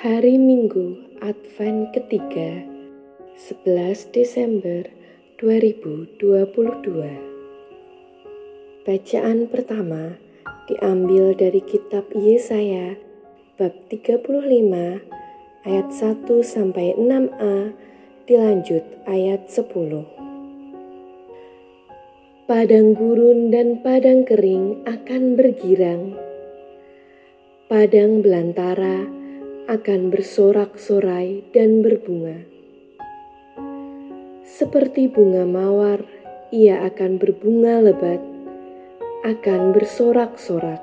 Hari Minggu Advent ketiga 11 Desember 2022 Bacaan pertama diambil dari kitab Yesaya bab 35 ayat 1 sampai 6a dilanjut ayat 10 Padang gurun dan padang kering akan bergirang. Padang belantara akan bersorak-sorai dan berbunga. Seperti bunga mawar, ia akan berbunga lebat, akan bersorak-sorak.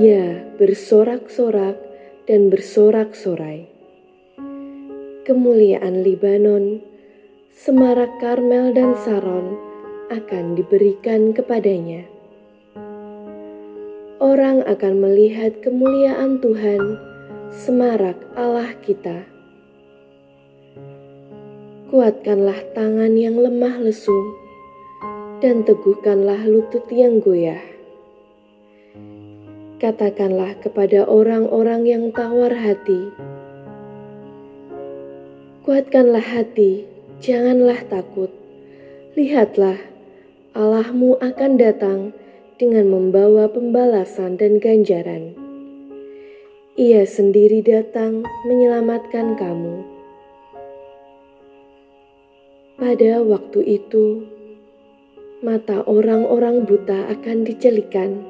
Ya, bersorak-sorak dan bersorak-sorai. Kemuliaan Libanon, semarak Karmel dan Saron akan diberikan kepadanya. Orang akan melihat kemuliaan Tuhan semarak Allah kita. Kuatkanlah tangan yang lemah lesu, dan teguhkanlah lutut yang goyah. Katakanlah kepada orang-orang yang tawar hati, kuatkanlah hati, janganlah takut. Lihatlah, Allahmu akan datang dengan membawa pembalasan dan ganjaran. Ia sendiri datang menyelamatkan kamu. Pada waktu itu, mata orang-orang buta akan dicelikan,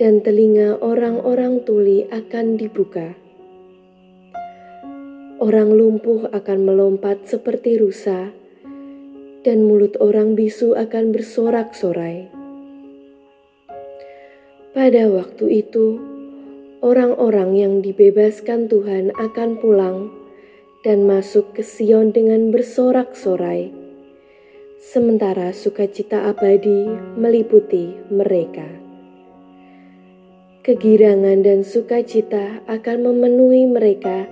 dan telinga orang-orang tuli akan dibuka. Orang lumpuh akan melompat seperti rusa, dan mulut orang bisu akan bersorak-sorai. Pada waktu itu, orang-orang yang dibebaskan Tuhan akan pulang dan masuk ke Sion dengan bersorak-sorai, sementara sukacita abadi meliputi mereka. Kegirangan dan sukacita akan memenuhi mereka,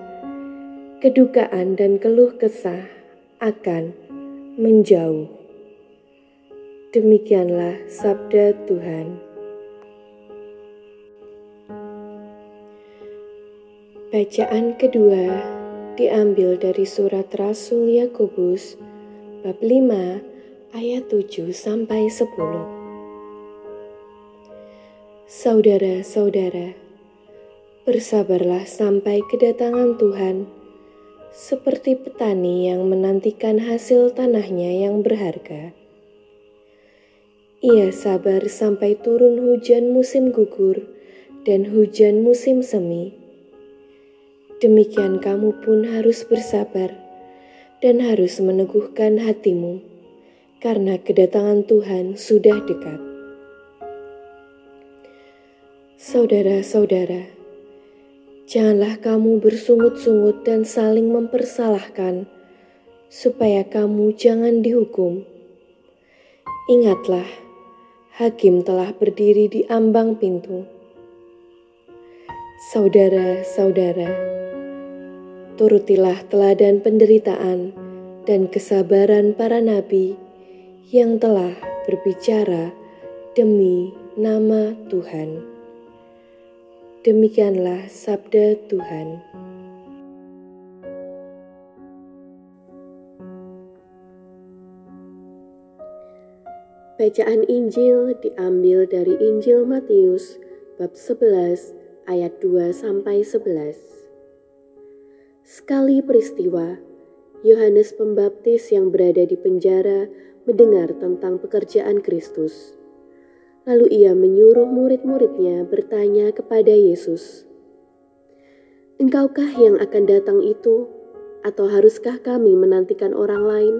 kedukaan dan keluh kesah akan menjauh. Demikianlah sabda Tuhan. Bacaan kedua diambil dari surat Rasul Yakobus bab 5 ayat 7 sampai 10. Saudara-saudara, bersabarlah sampai kedatangan Tuhan, seperti petani yang menantikan hasil tanahnya yang berharga. Ia sabar sampai turun hujan musim gugur dan hujan musim semi demikian kamu pun harus bersabar dan harus meneguhkan hatimu, karena kedatangan Tuhan sudah dekat. Saudara-saudara, janganlah kamu bersungut-sungut dan saling mempersalahkan, supaya kamu jangan dihukum. Ingatlah, hakim telah berdiri di ambang pintu. Saudara-saudara, turutilah teladan penderitaan dan kesabaran para nabi yang telah berbicara demi nama Tuhan. Demikianlah sabda Tuhan. Bacaan Injil diambil dari Injil Matius bab 11 ayat 2 sampai 11. Sekali peristiwa, Yohanes Pembaptis yang berada di penjara mendengar tentang pekerjaan Kristus. Lalu ia menyuruh murid-muridnya bertanya kepada Yesus, "Engkaukah yang akan datang itu, atau haruskah kami menantikan orang lain?"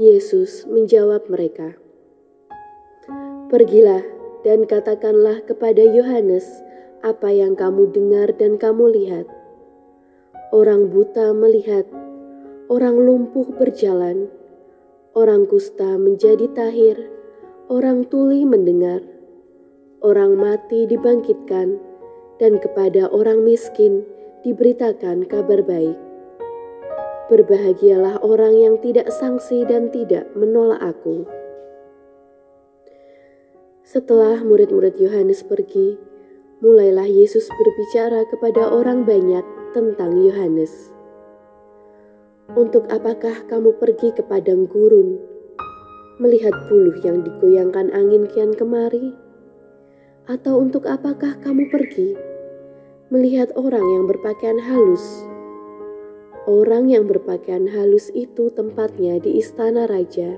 Yesus menjawab mereka, "Pergilah dan katakanlah kepada Yohanes apa yang kamu dengar dan kamu lihat." Orang buta melihat, orang lumpuh berjalan, orang kusta menjadi tahir, orang tuli mendengar, orang mati dibangkitkan, dan kepada orang miskin diberitakan kabar baik. Berbahagialah orang yang tidak sangsi dan tidak menolak aku. Setelah murid-murid Yohanes pergi, mulailah Yesus berbicara kepada orang banyak tentang Yohanes. Untuk apakah kamu pergi ke padang gurun, melihat buluh yang digoyangkan angin kian kemari? Atau untuk apakah kamu pergi, melihat orang yang berpakaian halus? Orang yang berpakaian halus itu tempatnya di istana raja.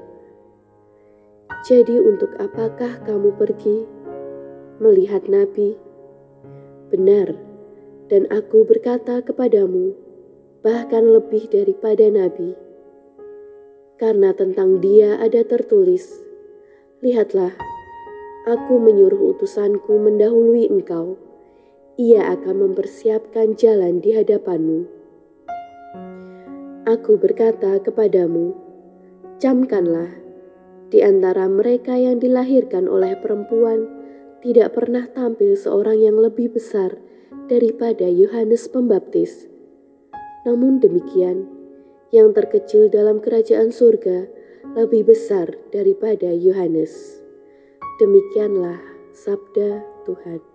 Jadi untuk apakah kamu pergi, melihat nabi? Benar, dan aku berkata kepadamu, bahkan lebih daripada nabi. Karena tentang dia ada tertulis, Lihatlah, aku menyuruh utusanku mendahului engkau. Ia akan mempersiapkan jalan di hadapanmu. Aku berkata kepadamu, camkanlah, di antara mereka yang dilahirkan oleh perempuan, tidak pernah tampil seorang yang lebih besar daripada Yohanes Pembaptis. Namun demikian, yang terkecil dalam kerajaan surga lebih besar daripada Yohanes. Demikianlah sabda Tuhan.